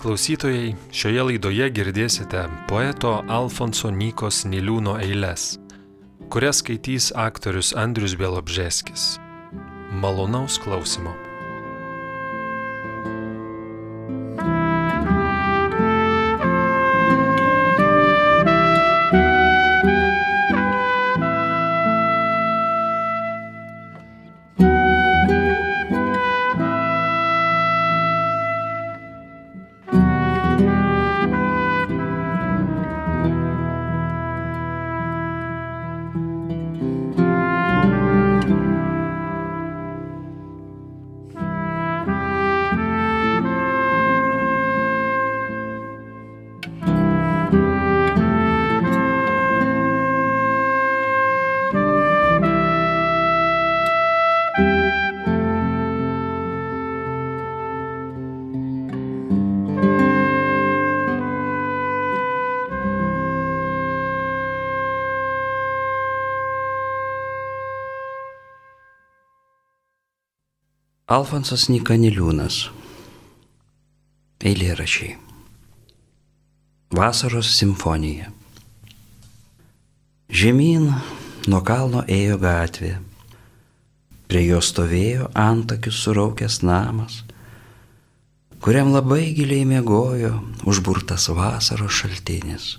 Klausytojai, šioje laidoje girdėsite poeto Alfonso Nykos Niliūno eiles, kurias skaitys aktorius Andrius Bielobžeskis. Malonaus klausimo. Alfonsas Nikaniliūnas. Eilėrašiai. Vasaros simfonija. Žemyn nuo kalno ėjo gatvė. Prie jo stovėjo antakius suraukęs namas, kuriam labai giliai mėgojo užburtas vasaros šaltinis.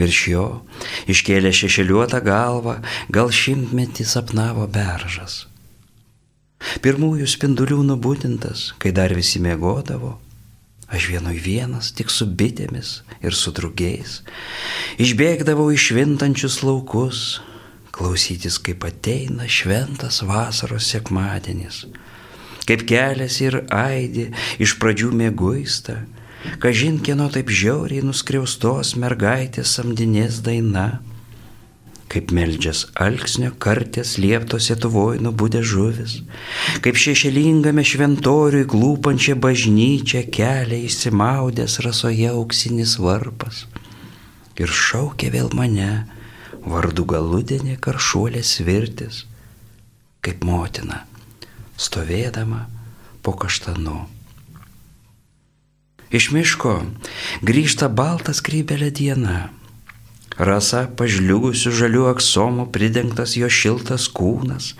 Virš jo iškėlė šešėliuotą galvą, gal šimtmetį sapnavo beržas. Pirmųjų spindulių nubūdintas, kai dar visi mėgodavo, aš vienoj vienas tik su bitėmis ir su drugiais, išbėgdavau į švintančius laukus, klausytis, kaip ateina šventas vasaros sekmadienis, kaip kelias ir aidi iš pradžių mėguista, kažin kieno taip žiauriai nuskriaustos mergaitės samdinės daina kaip meldžias alksnio kartės lieptos Lietuvoj nubūdė žuvis, kaip šešėlingame šventoriui glūpančią bažnyčią kelia įsimaudęs rasoje auksinis varpas. Ir šaukė vėl mane, vardu galudienė karšuolės virtis, kaip motina, stovėdama po kaštanu. Iš miško grįžta baltas krybelė diena Rasa pažliugusių žalių aksomų pridengtas jo šiltas kūnas,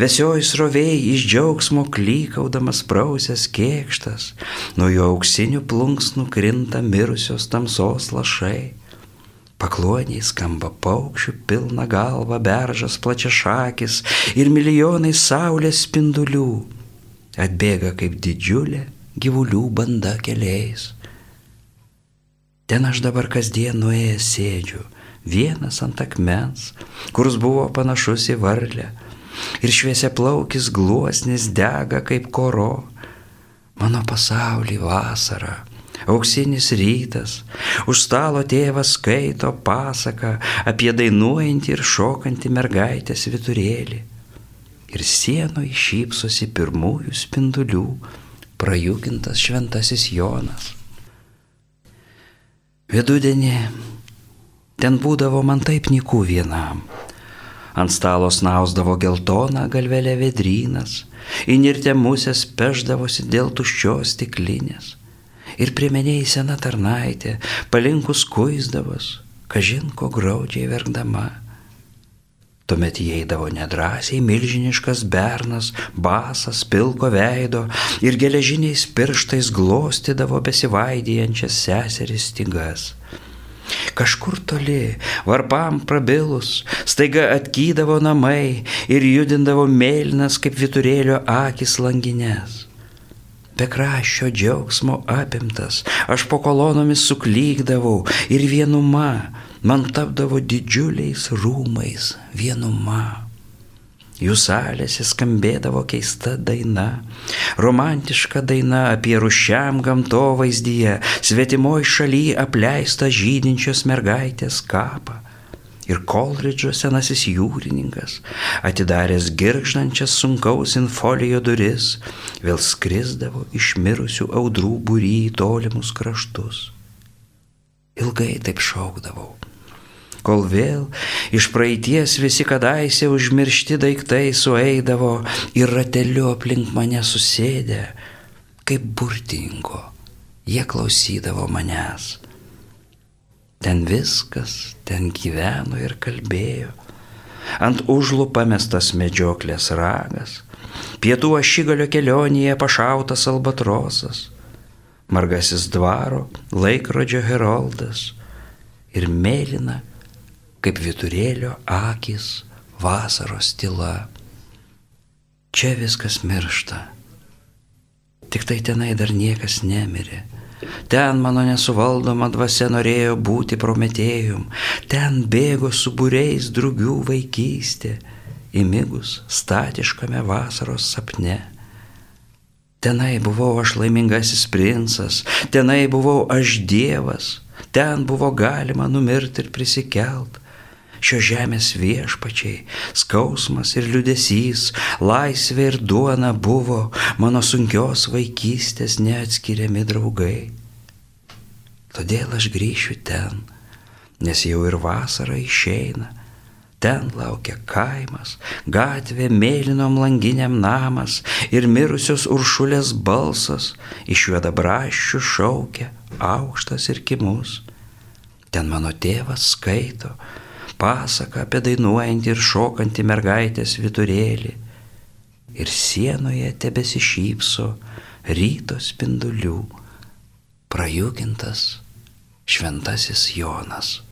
vėsioji srovėjai iš džiaugsmo klykaudamas prausęs kėkštas, nuo jo auksinių plunksnų krinta mirusios tamsos lašai. Pakluoniai skamba paukščių pilna galva, beržas plačia šakis ir milijonai saulės spindulių. Atbėga kaip didžiulė gyvulių banda keliais. Ten aš dabar kasdien nuėjęs sėdžiu, vienas ant akmens, kuris buvo panašus į varlę, ir šviesia plaukis gluosnis dega kaip koro. Mano pasaulį vasara, auksinis rytas, už stalo tėvas skaito pasaką apie dainuojantį ir šokantį mergaitės viturėlį. Ir sienoje šypsosi pirmųjų spindulių prajukintas šventasis Jonas. Vidudienį Ten būdavo man taip nikų vienam. Ant stalo snausdavo geltoną galvelę vedrynas, įnirtę musės peždavosi dėl tuščios stiklinės. Ir primeniai sena tarnaitė, palinkus kuisdavos, kažinko graudžiai verkdama. Tuomet įeidavo nedrasiai milžiniškas bernas, basas, pilko veido ir geležiniais pirštais glostydavo besivaidijančias seseris stygas. Kažkur toli, varpam prabilus, staiga atkydavo namai ir judindavo mėlynas kaip viturėlio akis langinės. Be kraščio džiaugsmo apimtas, aš po kolonomis suklydavau ir vienuma man tapdavo didžiuliais rūmais vienuma. Jų salėse skambėdavo keista daina, romantiška daina apie rušiam gamtovaizdyje, svetimoj šaly apleistą žydinčios mergaitės kapą. Ir Kolridžo senasis jūrininkas, atidaręs giržančias sunkaus infolijo duris, vėl skrisdavo iš mirusių audrų būry į tolimus kraštus. Ilgai taip šaukdavau kol vėl iš praeities visi kadaise užmiršti daiktai sueidavo ir rateliu aplink mane susėdę, kaip burtingo, jie klausydavo manęs. Ten viskas, ten gyveno ir kalbėjo. Ant užlų pamestas medžioklės ragas, pietų ašigalio kelionėje pašautas albatrosas, margasis dvaro laikrodžio heroldas ir mėlyna, kaip viturėlio akis, vasaros tyla. Čia viskas miršta. Tik tai tenai dar niekas nemirė. Ten mano nesuvaldoma dvasia norėjo būti prometėjum, ten bėgo su būreis drugių vaikystė, įmigus statiškame vasaros sapne. Tenai buvau aš laimingasis princas, tenai buvau aš dievas, ten buvo galima numirti ir prisikelt. Šio žemės viešpačiai, skausmas ir liudesys, laisvė ir duona buvo mano sunkios vaikystės neatskiriami draugai. Todėl aš grįšiu ten, nes jau ir vasara išeina. Ten laukia kaimas, gatvė mėlynom langiniam namas ir mirusios uršulės balsas iš juodabraščių šaukia aukštas ir kimus. Ten mano tėvas skaito, pasaka apie dainuojantį ir šokantį mergaitės vidurėlį. Ir sienoje tebesišypso ryto spindulių, prajukintas šventasis Jonas.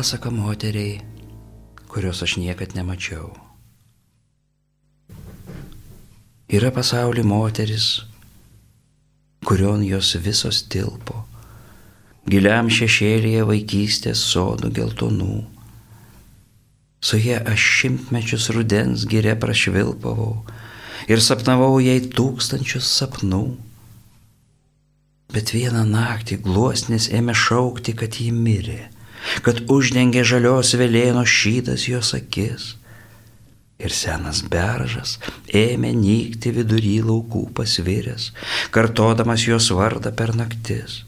Pasaka moteriai, kurios aš niekad nemačiau. Yra pasaulio moteris, kurion jos visos tilpo, giliam šešėlėje vaikystės sodų geltonų. Su jie aš šimtmečius rudens gyrė prašvilpavau ir sapnavau jai tūkstančius sapnų. Bet vieną naktį gluosnis ėmė šaukti, kad ji mirė kad uždengė žalios vėlėno šydas jos akis. Ir senas beržas ėmė nykti vidury laukų pasviręs, kartodamas jos vardą per naktis.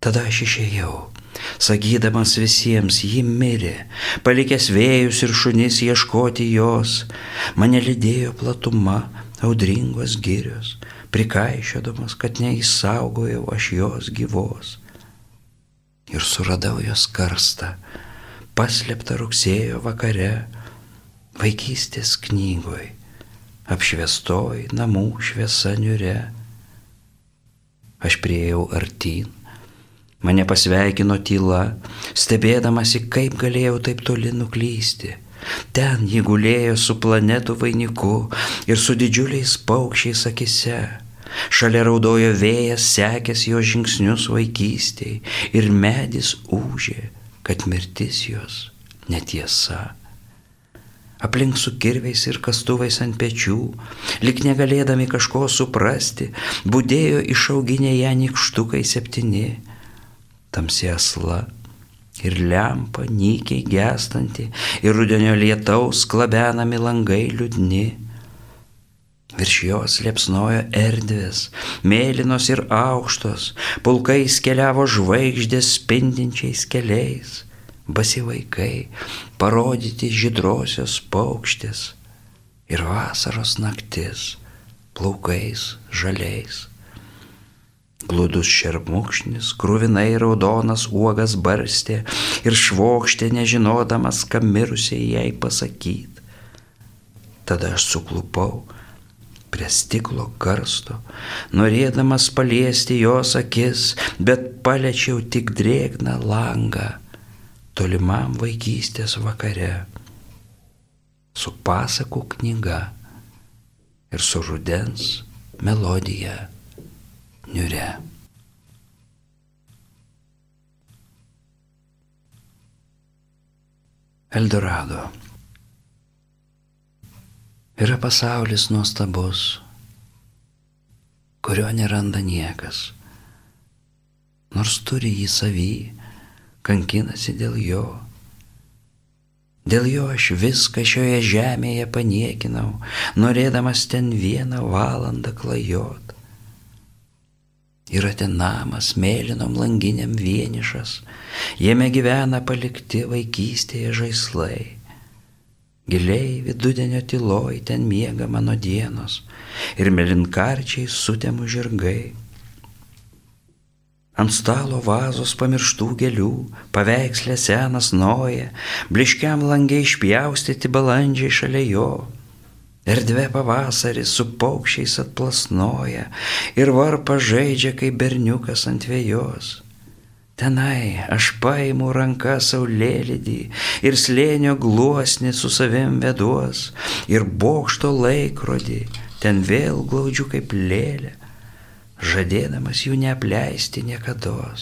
Tada aš išėjau, sakydamas visiems, ji mirė, palikęs vėjus ir šunis ieškoti jos, mane lydėjo platuma, audringos girios, prikaišiodamas, kad neįsaugojau aš jos gyvos. Ir suradau jos karstą, paslėptą rugsėjo vakare, vaikystės knygoj, apšviestoj namų šviesa niure. Aš prieėjau artyn, mane pasveikino tyla, stebėdamasi, kaip galėjau taip toli nuklysti. Ten jį gulėjo su planetų vainiku ir su didžiuliais paukščiais akise. Šalia raudojo vėjas, sekęs jo žingsnius vaikystėje ir medis užė, kad mirtis jos netiesa aplink su kirviais ir kastuvais ant pečių, lik negalėdami kažko suprasti, būdėjo išauginę ją nikštukai septyni, tamsi asla ir lempa nykiai gestanti ir rudenio lietaus klabenami langai liūdni. Virš jos liepsnojo erdvės, mėlynos ir aukštos, pulkais keliavo žvaigždės spindinčiais keliais basi vaikai, parodyti žydrosios paukštės ir vasaros naktis plaukais žaliais. Glūdus šermukšnis, krūvinai raudonas uogas barstė ir švokštė nežinodamas, kam mirusiai jai pasakyti. Tada aš suklupau prie stiklo karsto, norėdamas paliesti jos akis, bet paliečiau tik drėgną langą tolimam vaikystės vakare su pasakų knyga ir su rudens melodija niure. Eldorado. Yra pasaulis nuostabus, kurio neranda niekas, nors turi jį savį kankinasi dėl jo. Dėl jo aš viską šioje žemėje paniekinau, norėdamas ten vieną valandą klajot. Yra ten namas mėlynom langiniam vienišas, jame gyvena palikti vaikystėje žaislai. Giliai vidudienio tyloj ten miega mano dienos ir melinkarčiai sutemų žirgai. Ant stalo vazos pamirštų gėlių, paveikslė senas noja, bliškiam langiai išpjaustyti balandžiai šalia jo. Erdvė pavasarį su paukščiais atplasnoja ir varpa žaidžia kaip berniukas ant vėjos. Tenai aš paimu ranką saulėlydį ir slėnio gluosnį su savim veduos ir bokšto laikrodį ten vėl glaudžiu kaip lėlė žadėdamas jų neapleisti niekada.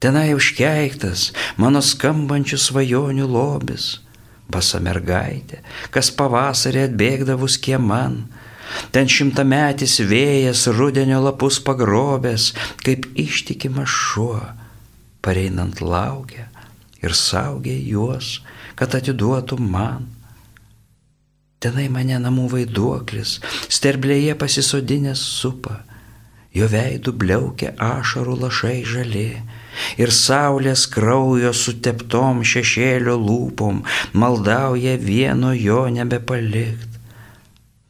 Tenai užkeiktas mano skambančių svajonių lobis, basa mergaitė, kas pavasarį atbėgdavus kieman, ten šimtametis vėjas rudenio lapus pagrobęs, kaip ištikimas šuo, pareinant laukia ir saugia juos, kad atiduotų man. Tenai mane namų vaiduoklis, sterblėje pasisodinęs supa, jo veidų bliaukia ašarų lašai žali ir saulės kraujo suteptom šešėlio lūpom maldauja vieno jo nebepalikt.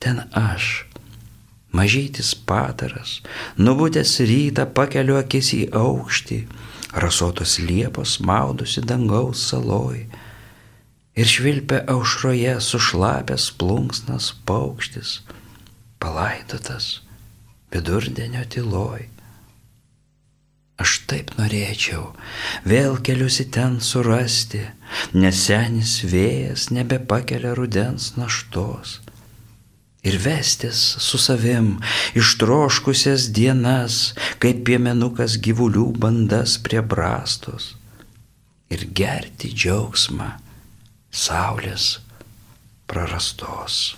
Ten aš, mažytis padaras, nubūtęs rytą pakeliu akis į aukštį, rasotos liepos maudosi dangaus saloj ir švilpia aušroje sušlapęs plunksnas paukštis, palaidotas vidurdienio tyloj. Aš taip norėčiau vėl keliusi ten surasti, nes senis vėjas nebepakelia rudens naštos. Ir vestis su savim ištroškusias dienas, kaip piemenukas gyvulių bandas prie brastos. Ir gerti džiaugsmą saulės prarastos.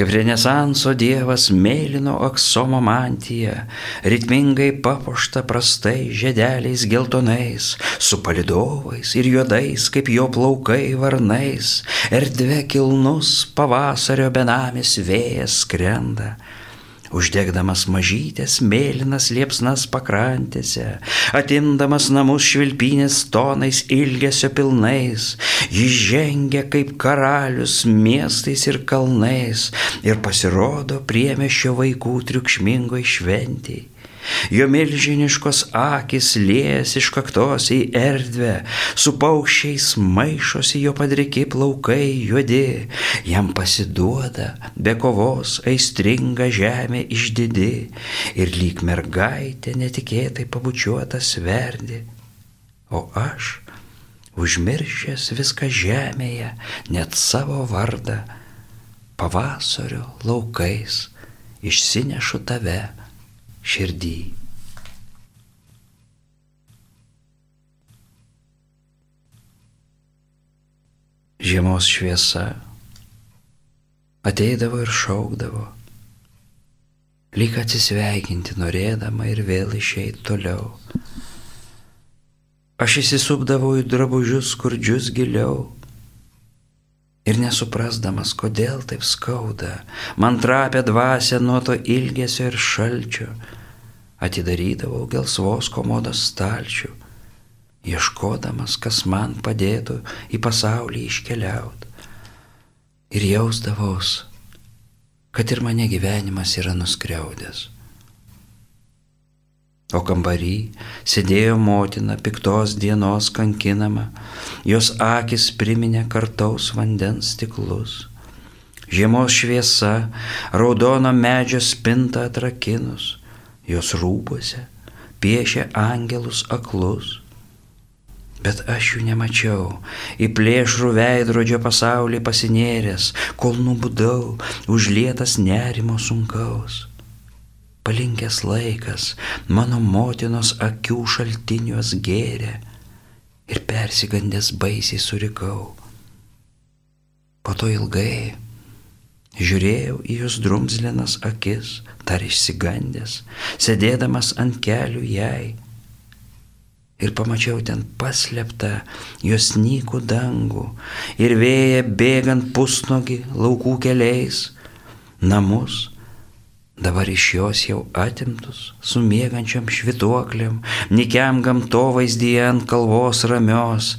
Kaip renesanso dievas mėlyno aksomo mantiją, ritmingai papuošta prastai žedeliais geltonais, su palidovais ir juodais, kaip jo plaukai varnais, erdvė kilnus pavasario benamis vėjas skrenda uždegdamas mažytės mėlynas liepsnas pakrantėse, atimdamas namus švilpynės tonais ilgesio pilnais, jis žengia kaip karalius miestais ir kalnais ir pasirodo priemešio vaikų triukšmingoj šventiai. Jo milžiniškos akis lėjas iš kaktos į erdvę, su paukščiais maišosi jo padriki plaukai juodi, jam pasiduoda be kovos aistringa žemė išdidi ir lyg mergaitė netikėtai pabučiuotas verdi. O aš, užmiršęs viską žemėje, net savo vardą, pavasario laukais išsinešu tave širdį. Žiemos šviesa ateidavo ir šaukdavo, lyg atsisveikinti norėdama ir vėl išeiti toliau. Aš įsisupdavau į drabužius skurdžius giliau ir nesuprasdamas, kodėl taip skauda, man trapė dvasia nuo to ilgesio ir šalčio, atidarydavau gelsvos komodos stalčių, ieškodamas, kas man padėtų į pasaulį iškeliauti. Ir jausdavaus, kad ir mane gyvenimas yra nuskriaudęs. O kambarį sėdėjo motina piktos dienos kankinama, jos akis priminė kartaus vandens stiklus. Žiemos šviesa, raudono medžio spinta atrakinus, jos rūpose piešė angelus aklus. Bet aš jų nemačiau, į plėšrų veidrodžio pasaulį pasinėręs, kol nubudau, užlietas nerimo sunkaus palinkęs laikas mano motinos akių šaltiniuos gėrė ir persigandęs baisiai surikau. Po to ilgai žiūrėjau į jos drumzlinas akis, dar išsigandęs, sėdėdamas ant kelių jai. Ir pamačiau ten paslėptą jos nykų dangų ir vėją bėgant pusnogi laukų keliais, namus, dabar iš jos jau atimtus, su mėgančiam švituokliam, nikiam gamtovaizdyje ant kalvos ramios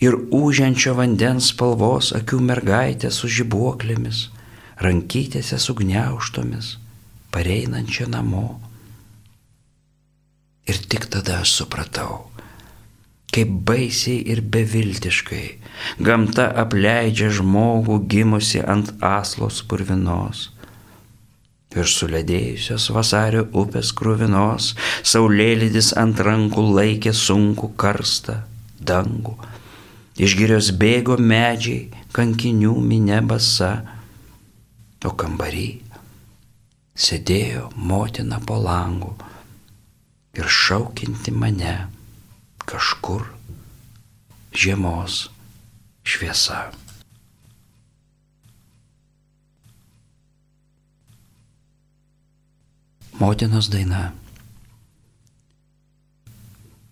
irūžiančio vandens spalvos akių mergaitė su žibuoklėmis, rankytėse sugniauštomis, pareinančia namo. Ir tik tada aš supratau, kaip baisiai ir beviltiškai gamta apleidžia žmogų gimusi ant aslos purvinos Virš suledėjusios vasario upės krūvinos, saulėlydis ant rankų laikė sunku karstą dangų. Išgirios bėgo medžiai, kankinių minė basa, o kambarį sėdėjo motina po langu ir šaukinti mane kažkur žiemos šviesa. Motinos daina.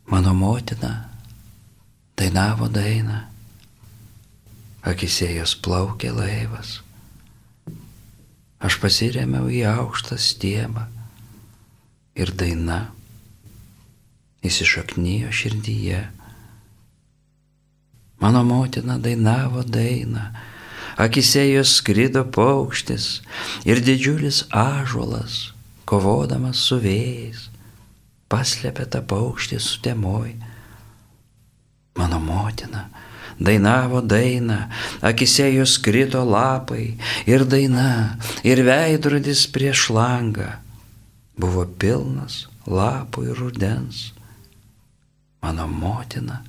Mano motina dainavo dainą, akise jos plaukė laivas. Aš pasiremiau į aukštą stiebą ir daina įsišaknyjo širdyje. Mano motina dainavo dainą, akise jos skrido paukštis ir didžiulis ažuolas kovodamas su vėjais, paslėpė tą paukštį sutemoj. Mano motina dainavo dainą, akise jos krito lapai ir daina, ir veidrodis prieš langą buvo pilnas lapų ir rudens. Mano motina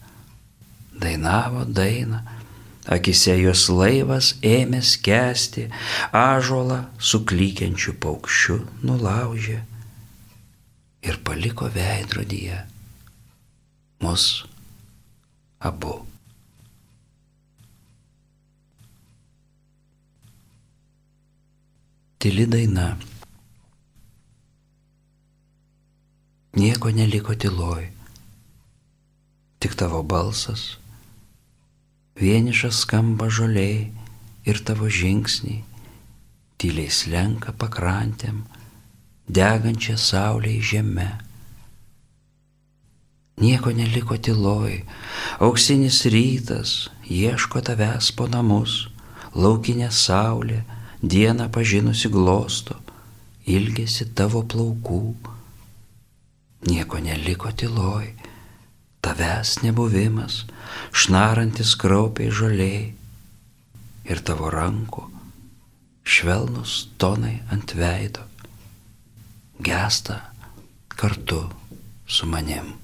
dainavo dainą, akise jos laivas ėmė skęsti, ažolą su klykiančiu paukščiu nulaužė ir paliko veidrodyje mus abu. Tili daina. Nieko neliko tyloj, tik tavo balsas vienišas skamba žoliai ir tavo žingsniai, tyliai slenka pakrantėm, degančia saulė į žemę. Nieko neliko tyloj, auksinis rytas ieško tavęs po namus, laukinė saulė, dieną pažinusi glosto, ilgesi tavo plaukų. Nieko neliko tyloj, tavęs nebuvimas, šnarantis kraupiai žaliai ir tavo rankų, švelnus tonai ant veido, gesta kartu su manim.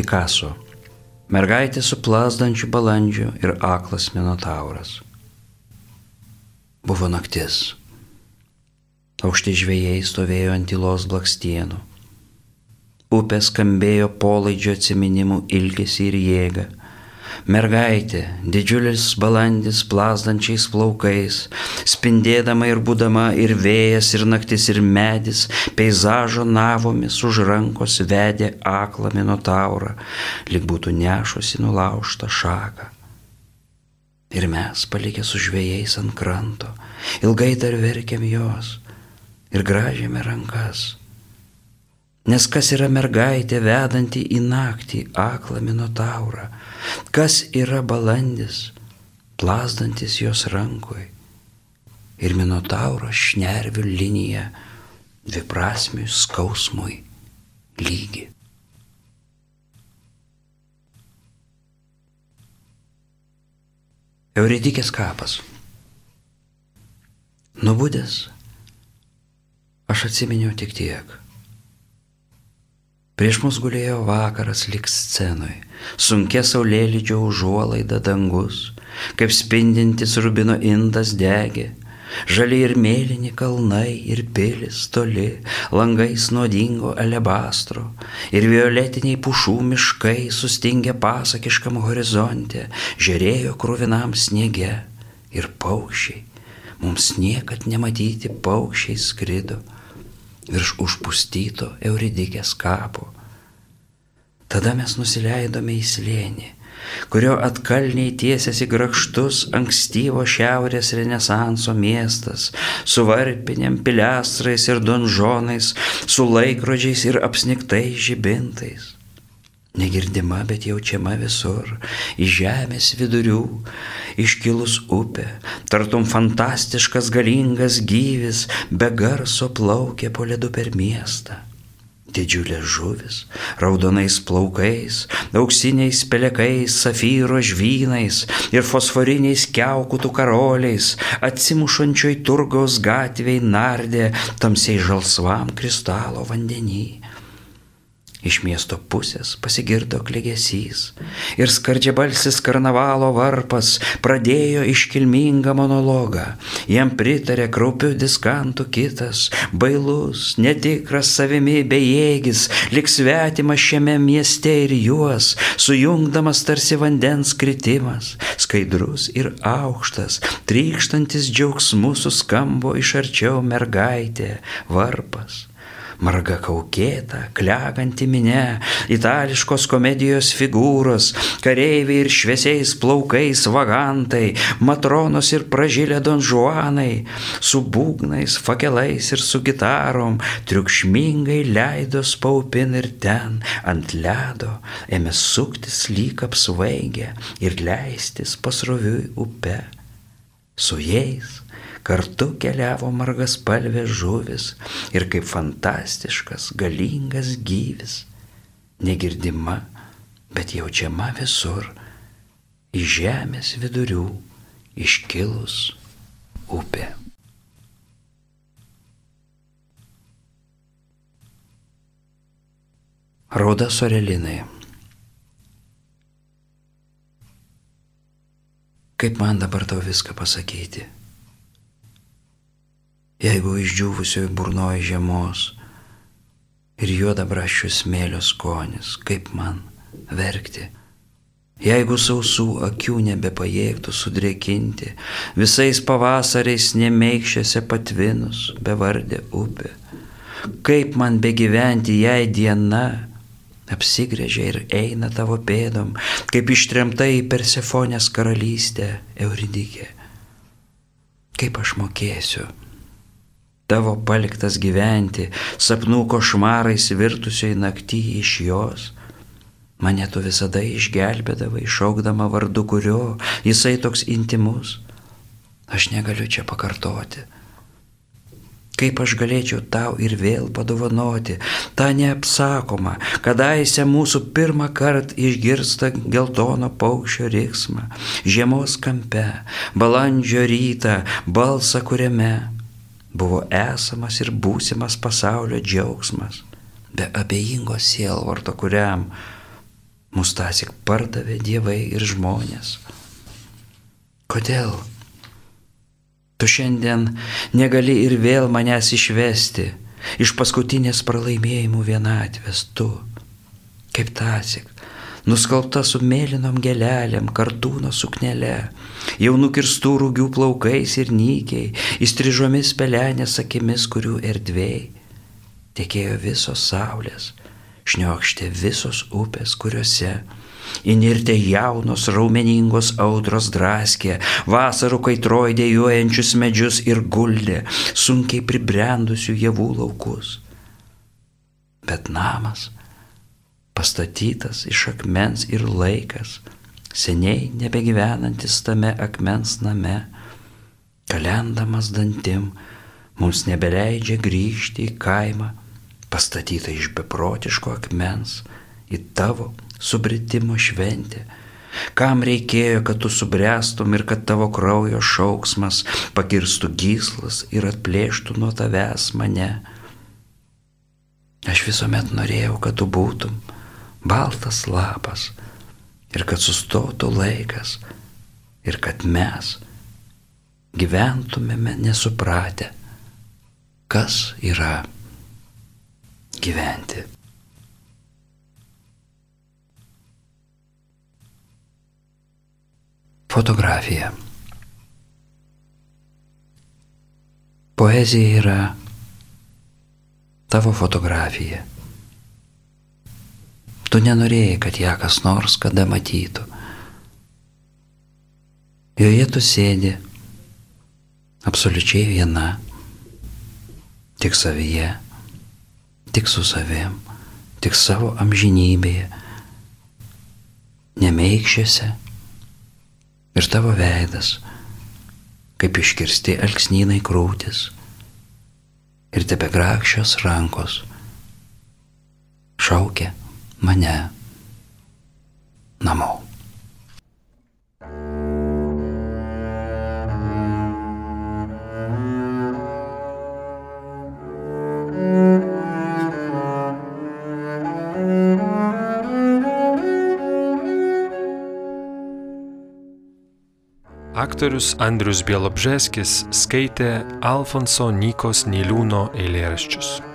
Pikaso. Mergaitė su plasdančiu balandžiu ir aklas minotauras. Buvo naktis. Aukšti žvėjai stovėjo ant tylos blakstienų. Upė skambėjo polaidžio atsiminimų ilgesį ir jėgą. Mergaitė, didžiulis balandis plazdančiais plaukais, spindėdama ir būdama ir vėjas, ir naktis, ir medis, peizažo navomis už rankos vedė aklą minotaurą, lik būtų nešusi nulaužtą šaką. Ir mes, palikę su žvėjais ant kranto, ilgai dar verkiam jos ir gražiame rankas. Nes kas yra mergaitė vedanti į naktį aklą minotaurą, Kas yra balandis, plasdantis jos rankoj ir minotauro šnervių linija dviprasmiui skausmui lygi. Euridikės kapas. Nubudęs, aš atsiminiau tik tiek. Prieš mus gulėjo vakaras lik scenui, sunkia saulėlydžio užuolaida dangus, kaip spindintis rubino indas degė, žali ir mėlyni kalnai ir pilis toli, langais nuodingo alebastro, ir violetiniai pušų miškai sustingę pasakiškam horizonte, žiūrėjo krūvinam sniege ir paukščiai, mums niekad nematyti paukščiai skrido virš užpustyto Euridikės kapo. Tada mes nusileidome į slėnį, kurio atkalniai tiesiasi grakštus ankstyvo šiaurės renesanso miestas, su varpinėm pilestrais ir donžonais, su laikrodžiais ir apsniktais žibintais. Negirdima, bet jaučiama visur, iš žemės vidurių, iškilus upė, tartum fantastiškas galingas gyvis, be garso plaukė po ledu per miestą. Didžiulės žuvis, raudonais plaukais, auksiniais pelekais, safyro žvynais ir fosforiniais keukutų karoliais, atsimušančioj turgaus gatviai nardė tamsiai žalsvam kristalo vandenį. Iš miesto pusės pasigirdo klegesys ir skardžiabalsis karnavalo varpas pradėjo iškilmingą monologą. Jam pritarė kraupiu diskantų kitas, bailus, netikras savimi bejėgis, lik svetimas šiame mieste ir juos, sujungdamas tarsi vandens kritimas, skaidrus ir aukštas, trykštantis džiaugsmų suskambo iš arčiau mergaitė, varpas marga kaukėta, kleganti minė, itališkos komedijos figūros, kareiviai ir šviesiais plaukais vagantai, matronos ir pražylę donžuanai, su būgnais, fakelais ir su gitarom, triukšmingai leido spaupin ir ten, ant ledo, ėmė suktis lyg apsvaigę ir leistis pasroviui upe. Su jais Kartu keliavo margas palvės žuvis ir kaip fantastiškas, galingas gyvis, negirdima, bet jaučiama visur, iš žemės vidurių iškilus upė. Rauda sorelinai. Kaip man dabar tau viską pasakyti? Jeigu išdžiūvusioje burnoje žiemos ir juoda brašių smėlio skonis, kaip man verkti. Jeigu sausų akių nebepajėgtų sudrėkinti, visais pavasariais nemeikščiose patvinus, bevardė upė, kaip man begyventi, jei diena apsigrėžia ir eina tavo pėdom, kaip ištremta į Persefonės karalystę Euridikė. Kaip aš mokėsiu tavo paliktas gyventi, sapnų košmarais virtusioj naktį iš jos. Mane tu visada išgelbėdavai, šaukdama vardu kurio, jisai toks intimus. Aš negaliu čia pakartoti. Kaip aš galėčiau tau ir vėl padovanoti tą neapsakomą, kadaise mūsų pirmą kartą išgirsta geltono paukščio riksmą, žiemos kampe, balandžio rytą, balsą kuriame buvo esamas ir būsimas pasaulio džiaugsmas, be abejingo sielvarto, kuriam mus tasik pardavė dievai ir žmonės. Kodėl? Tu šiandien negali ir vėl manęs išvesti iš paskutinės pralaimėjimų vienatvės, tu, kaip tasik, nuskalbta su mėlynom gelelėm, kartūno suknelė, jau nukirstų rūgių plaukais ir nykiai, įstrižomis pelenės akimis, kurių erdvėjai tekėjo visos saulės, šniokštė visos upės, kuriuose Inirtė jaunos raumeningos audros draskė, vasarų kaitroj dėjuojančius medžius ir guldė, sunkiai pribrendusių javų laukus. Bet namas pastatytas iš akmens ir laikas, seniai nebegyvenantis tame akmens name, kalendamas dantim, mums nebeleidžia grįžti į kaimą, pastatytą iš beprotiško akmens, į tavo subritimo šventę. Kam reikėjo, kad tu subręstum ir kad tavo kraujo šauksmas pakirstų gyslas ir atplėštų nuo tavęs mane? Aš visuomet norėjau, kad tu būtum baltas lapas ir kad sustotų laikas ir kad mes gyventumėme nesupratę, kas yra gyventi. Fotografija. Poezija yra tavo fotografija. Tu nenorėjai, kad ją kas nors kada matytų. Joje tu sėdi absoliučiai viena, tik savyje, tik su savim, tik savo amžinybėje, nemeikščiose ir tavo veidas, kaip iškirsti elksnynai krūtis ir tebe grakščios rankos šaukia mane namo. Aktorius Andrius Bielobžeskis skaitė Alfonso Nykos Niliūno eilėraščius.